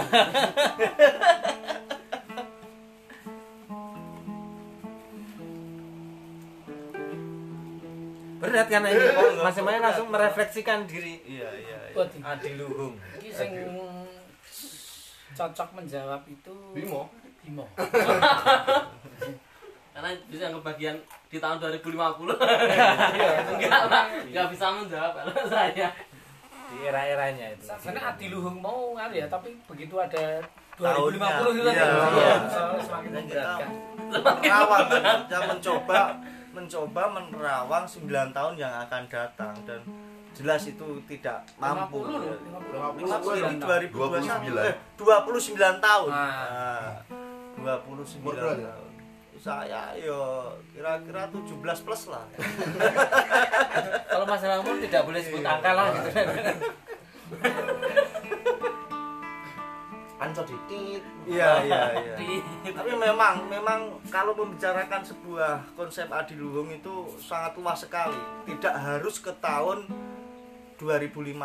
berat karena ini masing-masing langsung merefleksikan diri iya iya iya. Waduh. adiluhung Iki sing cocok menjawab itu Bimo. Bimo. karena bisa kebagian di tahun 2050 Iya. enggak lah enggak bisa menjawab kalau saya di era-eranya itu Karena adiluhung mau kan ya, tapi begitu ada Tahunnya. 2050 itu Iya. iya. semakin kita memberatkan. menerawang yang mencoba mencoba menerawang 9 tahun yang akan datang dan jelas itu tidak mampu 50 loh, 50 ini 29. 2021 eh, 29 tahun Nah. 29 Umur berapa? tahun saya yo kira-kira 17 plus lah. Kalau masalah umur tidak boleh sebut angka lah gitu. Ancol dikit. iya iya iya. Tapi memang memang kalau membicarakan sebuah konsep adiluhung itu sangat luas sekali. Tidak harus ke tahun 2050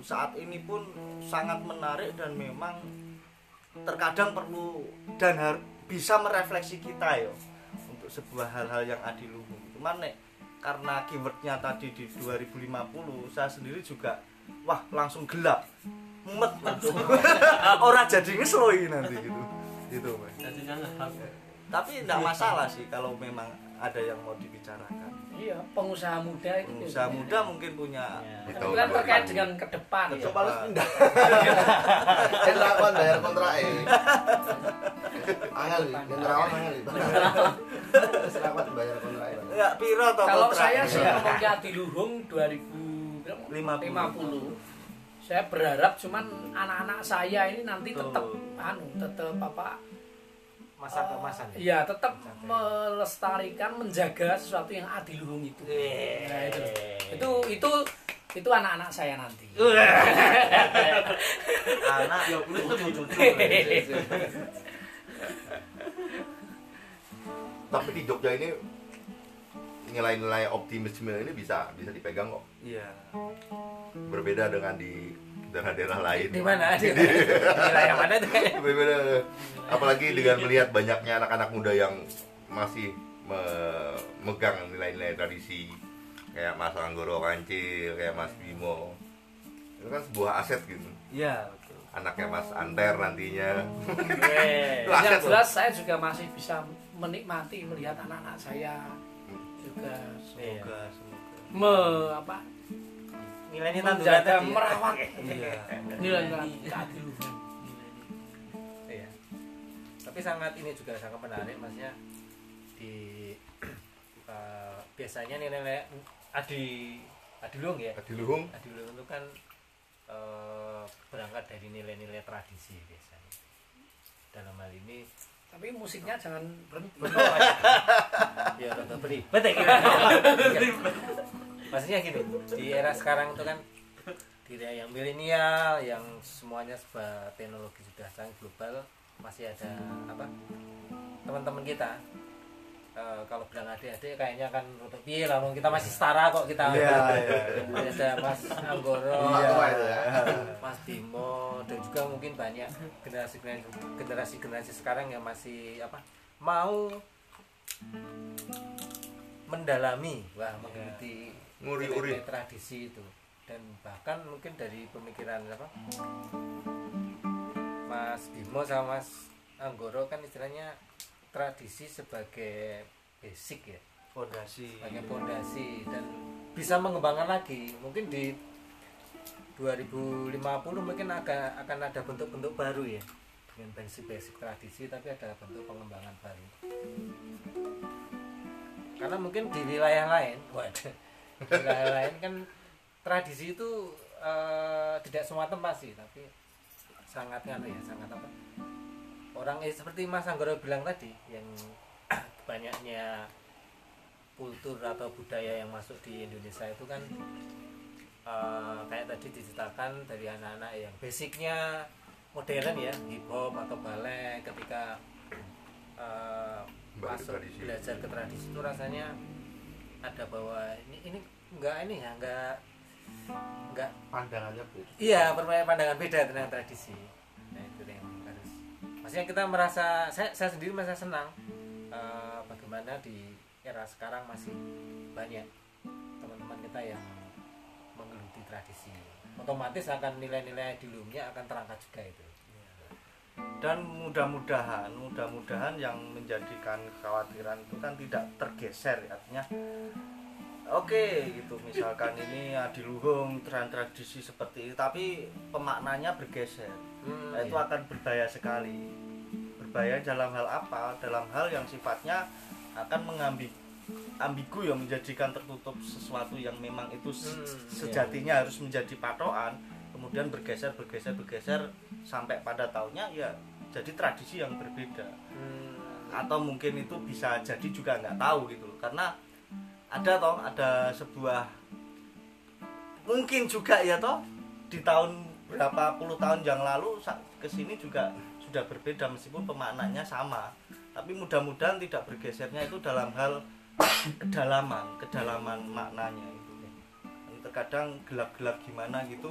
saat ini pun sangat menarik dan memang terkadang perlu dan har- bisa merefleksi kita ya untuk sebuah hal-hal yang adiluhung cuman nek karena keywordnya tadi di 2050 saya sendiri juga wah langsung gelap. Mumet orang jadi ngesloi nanti gitu. Gitu Mas. Tapi tidak masalah sih kalau memang ada yang mau dibicarakan Iya, pengusaha muda itu. pengusaha biasanya. muda mungkin punya Itu Tapi kan terkait dengan ke depan. Coba harus pindah. Lakukan bayar kontrak eh. Angel terawang angel lakukan bayar kontrak enggak piro toh Kalau saya sih ngomongnya adiluhung 2050. 50. Saya berharap cuman anak-anak saya ini nanti tetap anu, tetap apa? Masa keemasan ya? Iya, tetap melestarikan, menjaga sesuatu yang adiluhung itu. Nah, itu. Itu itu itu anak-anak saya nanti. anak ya cucu cucu Tapi di Jogja ini nilai-nilai optimisme ini bisa bisa dipegang kok. iya Berbeda dengan di daerah-daerah lain. di mana di wilayah mana tuh. Apalagi dengan melihat banyaknya anak-anak muda yang masih memegang nilai-nilai tradisi kayak Mas Anggoro Kancil, kayak Mas Bimo. Itu kan sebuah aset gitu. iya betul Anaknya Mas Anter nantinya. Itu aset Yang loh. jelas saya juga masih bisa menikmati melihat anak-anak saya juga semoga semoga me apa nilainya menjaga ya? merawat iya nilai-nilai keadiluhan. Iya. Tapi sangat ini juga sangat menarik maksudnya di eh, biasanya nilai adi adiluhung ya. Adiluhung Adiluhung itu kan eh, berangkat dari nilai-nilai tradisi biasanya. Dalam hal ini tapi musiknya jangan berhenti ya rada beribet ya kira maksudnya gini di era sekarang itu kan di era yang milenial yang semuanya serba teknologi sudah sangat global masih ada apa teman-teman kita eh, kalau bilang adik-adik kayaknya kan rada piye lah kita masih setara kok kita. Iya, iya, Masih ada Mas Anggoro Tua tua itu ya. Mas Bimo dan juga mungkin banyak generasi generasi generasi sekarang yang masih apa mau mendalami wah mengikuti Nguri-uri. tradisi itu. Dan bahkan mungkin dari pemikiran apa Mas Bimo sama Mas Anggoro kan istilahnya tradisi sebagai basic ya. Fondasi. Sebagai fondasi dan bisa mengembangkan lagi. Mungkin di 2050 mungkin akan akan ada bentuk-bentuk baru ya. Dengan basic-basic tradisi tapi ada bentuk pengembangan baru. Karena mungkin di wilayah lain waduh wilayah lain kan tradisi itu eh, tidak semua tempat sih tapi sangat kan ya sangat apa orang eh, seperti Mas Anggoro bilang tadi yang banyaknya kultur atau budaya yang masuk di Indonesia itu kan eh, kayak tadi diceritakan dari anak-anak yang basicnya modern ya hip hop atau ballet ketika Balik masuk tradisi. belajar ke tradisi itu rasanya ada bahwa ini ini enggak ini ya enggak enggak Pandangannya beda. Iya, bermain pandangan beda tentang tradisi. Nah, itu yang harus. Maksudnya kita merasa, saya, saya sendiri merasa senang eh, bagaimana di era sekarang masih banyak teman-teman kita yang menggeluti tradisi otomatis akan nilai-nilai di lumnya akan terangkat juga itu dan mudah-mudahan mudah-mudahan yang menjadikan kekhawatiran itu kan tidak tergeser artinya oke gitu misalkan ini adiluhung tren tradisi seperti ini tapi pemaknanya bergeser Hmm, Nah, itu iya. akan berbahaya sekali berbahaya dalam hal apa dalam hal yang sifatnya akan mengambil ambigu yang menjadikan tertutup sesuatu yang memang itu se- Hmm, iya. sejatinya harus menjadi patokan kemudian bergeser bergeser bergeser sampai pada tahunnya ya jadi tradisi yang berbeda. Hmm, atau mungkin itu bisa jadi juga nggak tahu gitu loh. Karena ada toh ada sebuah mungkin juga ya toh di tahun berapa puluh tahun yang lalu ke sini juga sudah berbeda meskipun pemaknanya sama. Tapi mudah-mudahan tidak bergesernya itu dalam hal kedalaman kedalaman maknanya terkadang gelap-gelap gimana gitu.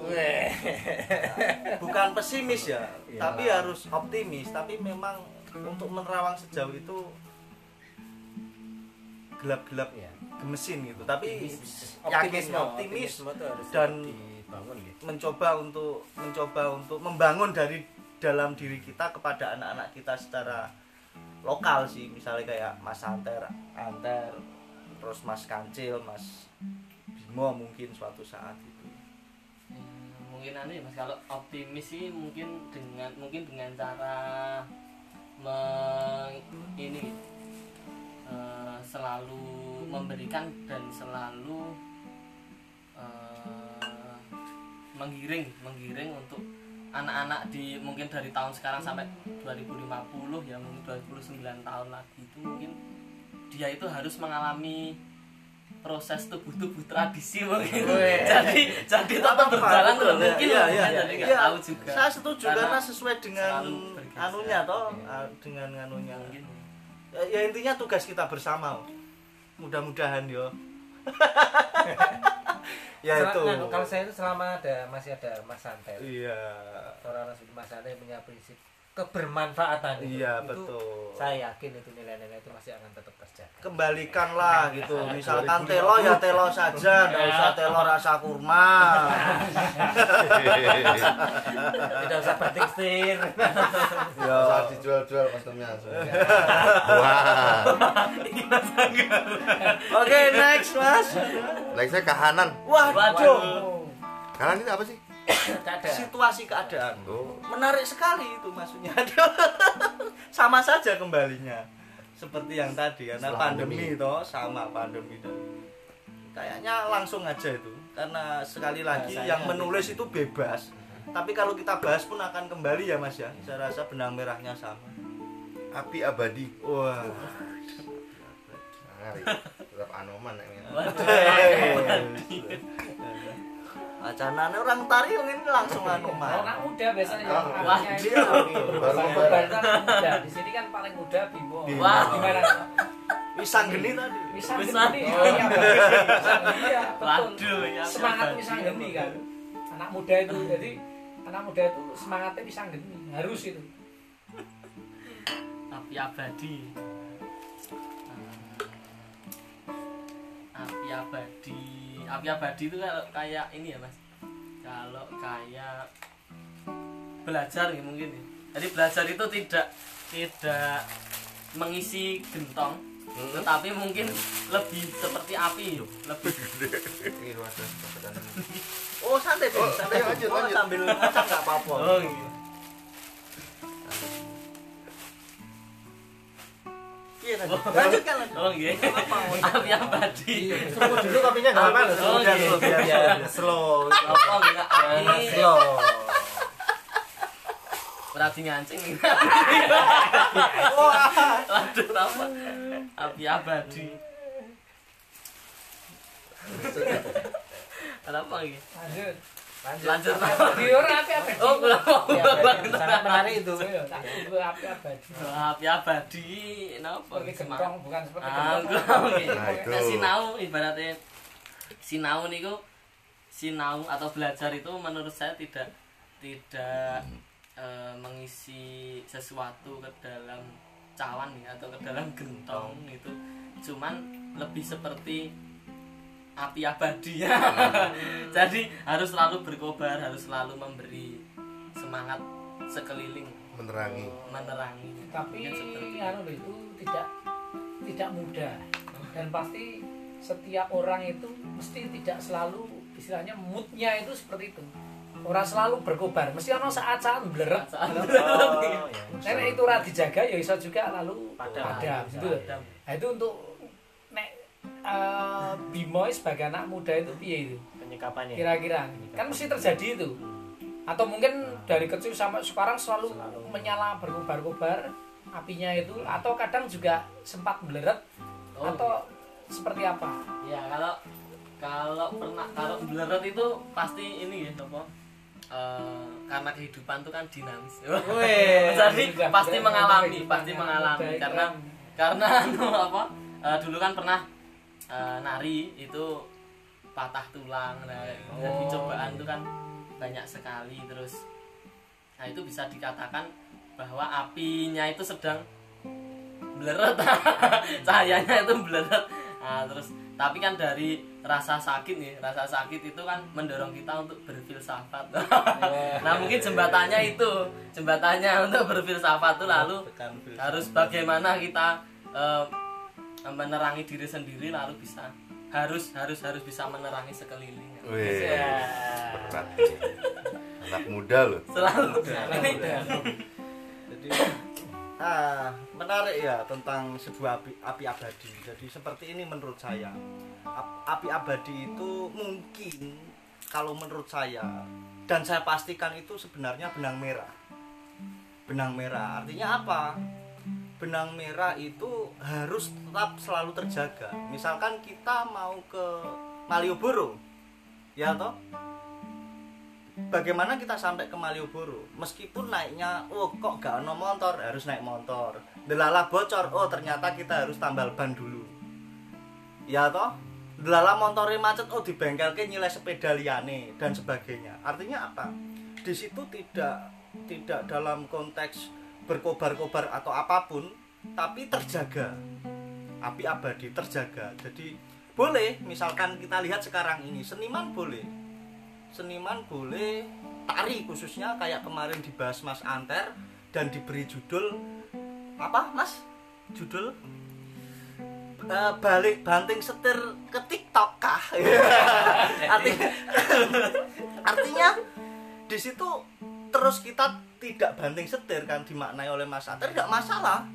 Bukan pesimis ya tapi harus optimis. Tapi memang untuk menerawang sejauh itu gelap-gelap Iya. gemesin gitu. Tapi optimisme yakin optimis optimisme harus dan- dibangun gitu. mencoba untuk mencoba untuk membangun dari dalam diri kita kepada anak-anak kita secara lokal sih. Misalnya kayak Mas Anter Anter terus Mas Kancil Mas Bimo mungkin suatu saat itu. Hmm, mungkin anu ya mas. Kalau optimis sih mungkin dengan mungkin dengan cara meng, ini eh, selalu memberikan dan selalu eh, menggiring menggiring untuk anak-anak di mungkin dari tahun sekarang sampai 2050 ya mungkin 29 tahun lagi itu mungkin dia itu harus mengalami proses tubuh-tubuh tradisi mungkin jadi jadi tetap berjalan loh mungkin ya, iya, iya. jadi nggak Iya, tahu juga. Saya setuju Karena karena sesuai dengan anunya toh Iya. ah, dengan anunya. Mungkin. Ya, ya intinya tugas kita bersama. Mudah-mudahan yo. Ya Sel- itu. nah, kalau saya itu selama ada masih ada Mas Santet iya. Orang seperti Mas Santet punya prinsip kebermanfaatan itu. iya Itu betul. saya yakin itu nilai-nilai itu masih akan tetap terjaga. Kembalikanlah gitu. Misalkan telo ya telo saja. Nggak usah telo rasa kurma. Tidak usah batik setir ya. Saat dijual-jual kostumnya. Wah, oke next mas. Nextnya kahanan. waduh. Kahanan itu apa sih? Kadang. situasi keadaan Oh, menarik sekali itu maksudnya. Sama saja kembalinya. Seperti yang tadi karena Setelah pandemi pandemi. toh sama pandemi dan kayaknya langsung aja itu. Karena sekali lagi Bahasanya yang menulis itu bebas. Tapi kalau kita bahas pun akan kembali ya mas ya. Saya rasa benang merahnya sama. Api abadi. wah. Tetap anoman nek ngene. acananya orang tari ini langsung anu mah muda biasanya iya. Baru muda. Di sini kan paling muda Bimo. Wah, gimana? pisang geni tadi Bisa Bisa. geni. Iya, Iya, betul. Waduh, ya, Semangat ya, bisa ya. geni kan. Anak muda itu jadi anak muda itu semangatnya bisa geni. Harus itu. api abadi api abadi api abadi itu kalau kayak ini ya mas? Kalau kayak belajar ya mungkin ya. Jadi belajar itu tidak tidak mengisi gentong tetapi mungkin lebih seperti api. Lebih. Ini wadah paketan. oh santai. Oh, santai lanjut, Oh, lanjut. sambil ngocak nggak apa-apa. Oh gitu Iya, lanjut. lanjutkan lanjut. oh gitu api abadi Slow dulu kopinya nggak apa-apa loh. Oh, Biar iya. slow, biar Ya, slow, biar slow. apa enggak api slow. berarti ngancing waduh apa api abadi kenapa lagi Lanjut. Lanjut. Orang api apa? oh ya, sangat menarik itu. Iya, tunggu api abadi. api abadi Seperti gentong bukan seperti ah gentong. Nah, itu. nah, sinau ibaratnya. Sinau niku sinau atau belajar itu menurut saya tidak tidak eh, mengisi sesuatu ke dalam cawan ya atau ke dalam gentong itu. Cuman lebih seperti api abadi jadi harus selalu berkobar harus selalu memberi semangat sekeliling menerangi menerangi tapi itu. anu itu tidak tidak mudah dan pasti setiap orang itu mesti tidak selalu istilahnya moodnya itu seperti itu orang selalu berkobar mesti ono saat-saat bleret Saat- Oh, ya. Nek itu ora dijaga ya iso juga lalu Padam. padam. Padam. Nah, itu untuk eh, Bimo sebagai anak muda itu piye itu? penyikapannya Kira-kira. Kan mesti terjadi itu. Atau mungkin dari kecil sampai sekarang selalu, Selalu. menyala berkobar-kobar apinya itu atau kadang juga sempat meleret Oh, atau seperti apa? ya kalau kalau pernah kalau beleret itu pasti ini ya apa? Eh, karena kehidupan itu kan dinamis. Weh, jadi juga pasti keren, mengalami pasti mengalami. Karena keren. karena anu apa? Eh, dulu kan pernah eh, nari itu patah tulang nah Oh. cobaan itu kan banyak sekali terus nah itu bisa dikatakan bahwa apinya itu sedang bleret. Cahayanya itu bleret. Nah, terus tapi kan dari rasa sakit nih rasa sakit itu kan mendorong kita untuk berfilsafat. Nah mungkin jembatannya itu jembatannya untuk berfilsafat itu lalu harus bagaimana kita eh, menerangi diri sendiri lalu bisa harus harus harus bisa menerangi sekeliling Wih, Ya. berat anak muda loh. Selalu. Ini jadi ah menarik ya tentang sebuah api, api abadi. Jadi seperti ini menurut saya. Ap- api abadi itu mungkin kalau menurut saya dan saya pastikan itu sebenarnya benang merah. Benang merah artinya apa benang merah itu harus tetap selalu terjaga. Misalkan kita mau ke Malioboro ya toh? Bagaimana kita sampai ke Malioboro? Meskipun naiknya oh kok gak ono motor harus naik motor delala bocor oh ternyata kita harus tambal ban dulu. Ya toh? Delala motornya macet oh di bengkel ke nilai sepeda liane dan sebagainya. Artinya apa? Di situ tidak tidak dalam konteks berkobar-kobar atau apa pun tapi terjaga. Api abadi terjaga. Jadi boleh misalkan kita lihat sekarang ini seniman boleh. Seniman boleh tari khususnya kayak kemarin dibahas Mas Anter dan diberi judul apa Mas? Judul Eh, balik banting setir ke TikTok kah? Artinya artinya di situ terus kita tidak banting setir kan dimaknai oleh Mas tidak masalah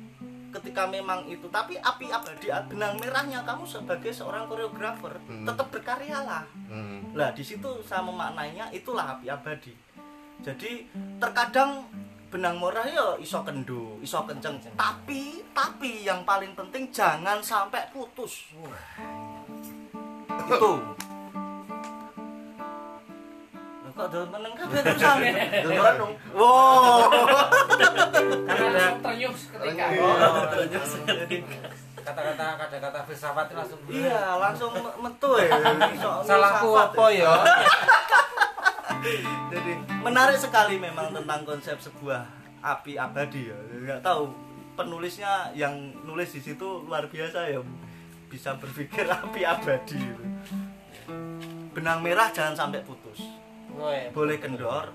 ketika memang itu. Tapi api abadi benang merahnya kamu sebagai seorang koreografer Hmm. tetap berkaryalah Hmm. lah di situ saya memaknainya itulah api abadi. Jadi terkadang benang merah ya iso kendo iso kenceng. Tapi tapi yang paling penting jangan sampai putus. Itu kok dalam meneng kabeh terusan Dengeran dong. wow. Karena langsung ternyuh ketika Oh, kata-kata kata-kata filsafat langsung iya langsung me- metu ya. Salahku apa ya. Jadi menarik sekali memang tentang konsep sebuah api abadi ya. Nggak tahu penulisnya yang nulis di situ luar biasa ya. Bisa berpikir api abadi. Benang merah jangan sampai putus Boleh kendor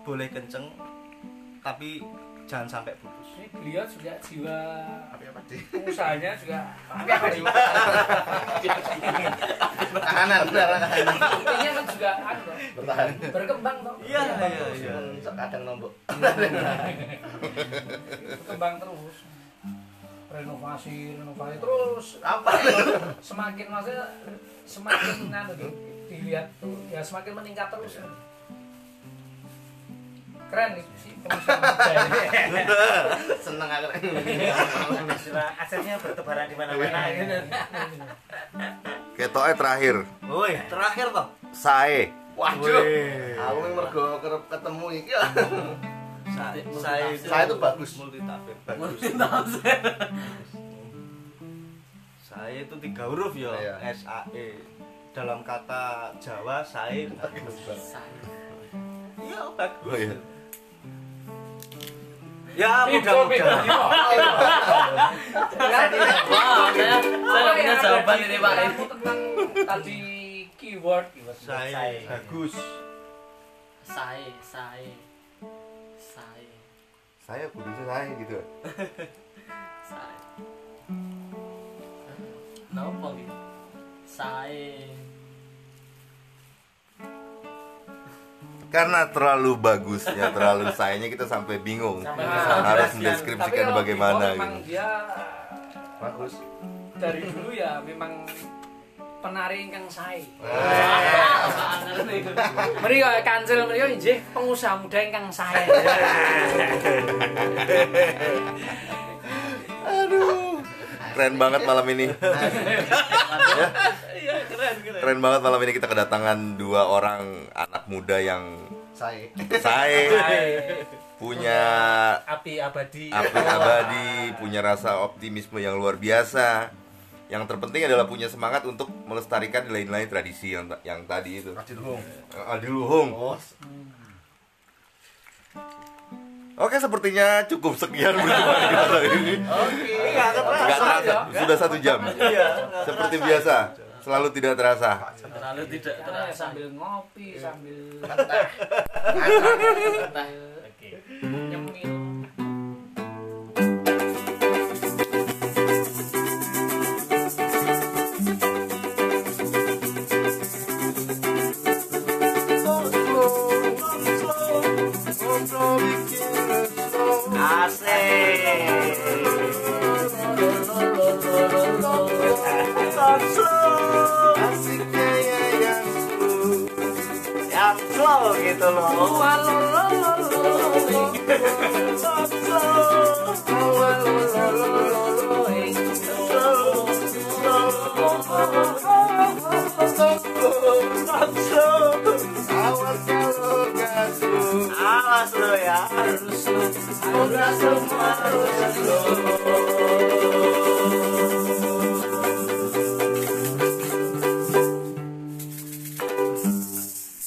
boleh kenceng tapi jangan sampai putus Ini beliau juga jiwa usahanya juga tapi apa? Kahanan, benar kahanan. Intinya kan juga anu toh, Bertahan. berkembang toh. iya iya iya kadang nombok. berkembang terus renovasi renovasi terus Apa? semakin maksudnya semakin anu di- dilihat tuh ya semakin meningkat terus keren nih sih ini. Seneng aku. istilah asetnya bertebaran di mana-mana gitu. ketoknya terakhir woi terakhir toh sae Waduh. Aku yang mergo kerep ketemu iki ya. saya saya Saya itu bagus. multitafsir bagus Multitafsir. saya itu tiga huruf ya Iya. S A E dalam kata Jawa saya bagus iya bagus Oh, iya. Ya mudah-mudahan. Wow, saya saya punya jawaban ini Pak. Tentang tadi keyword keyword Saya bagus. Saya, saya, saya, Saya kudusnya saya gitu. saya. Kenapa gitu? Saya. Karena terlalu bagusnya, terlalu sayanya kita sampai bingung. Sampai Nah, Harus mendeskripsikan bagaimana Bimo memang gitu. dia bagus dari dulu ya memang penari ingkang sae. Mriko kancil mriko injih pengusaha muda ingkang sae. Keren banget malam ini. Iya, keren banget malam ini kita kedatangan dua orang anak muda yang saya saya punya api abadi api abadi, punya rasa optimisme yang luar biasa. Yang terpenting adalah punya semangat untuk melestarikan nilai-nilai tradisi yang yang tadi itu. Adi Luhung Adi Luhung. oh Oke, sepertinya cukup sekian perjumpaan kita kali ini. Oke. Enggak Nggak terasa. terasa, sudah satu jam. Iya. Seperti terasa. biasa, selalu tidak terasa. Terlalu tidak terasa. sambil ngopi, sambil Entah. oke nyemil. Yang slow gitu loh. Awas lo ya. Harus harus harus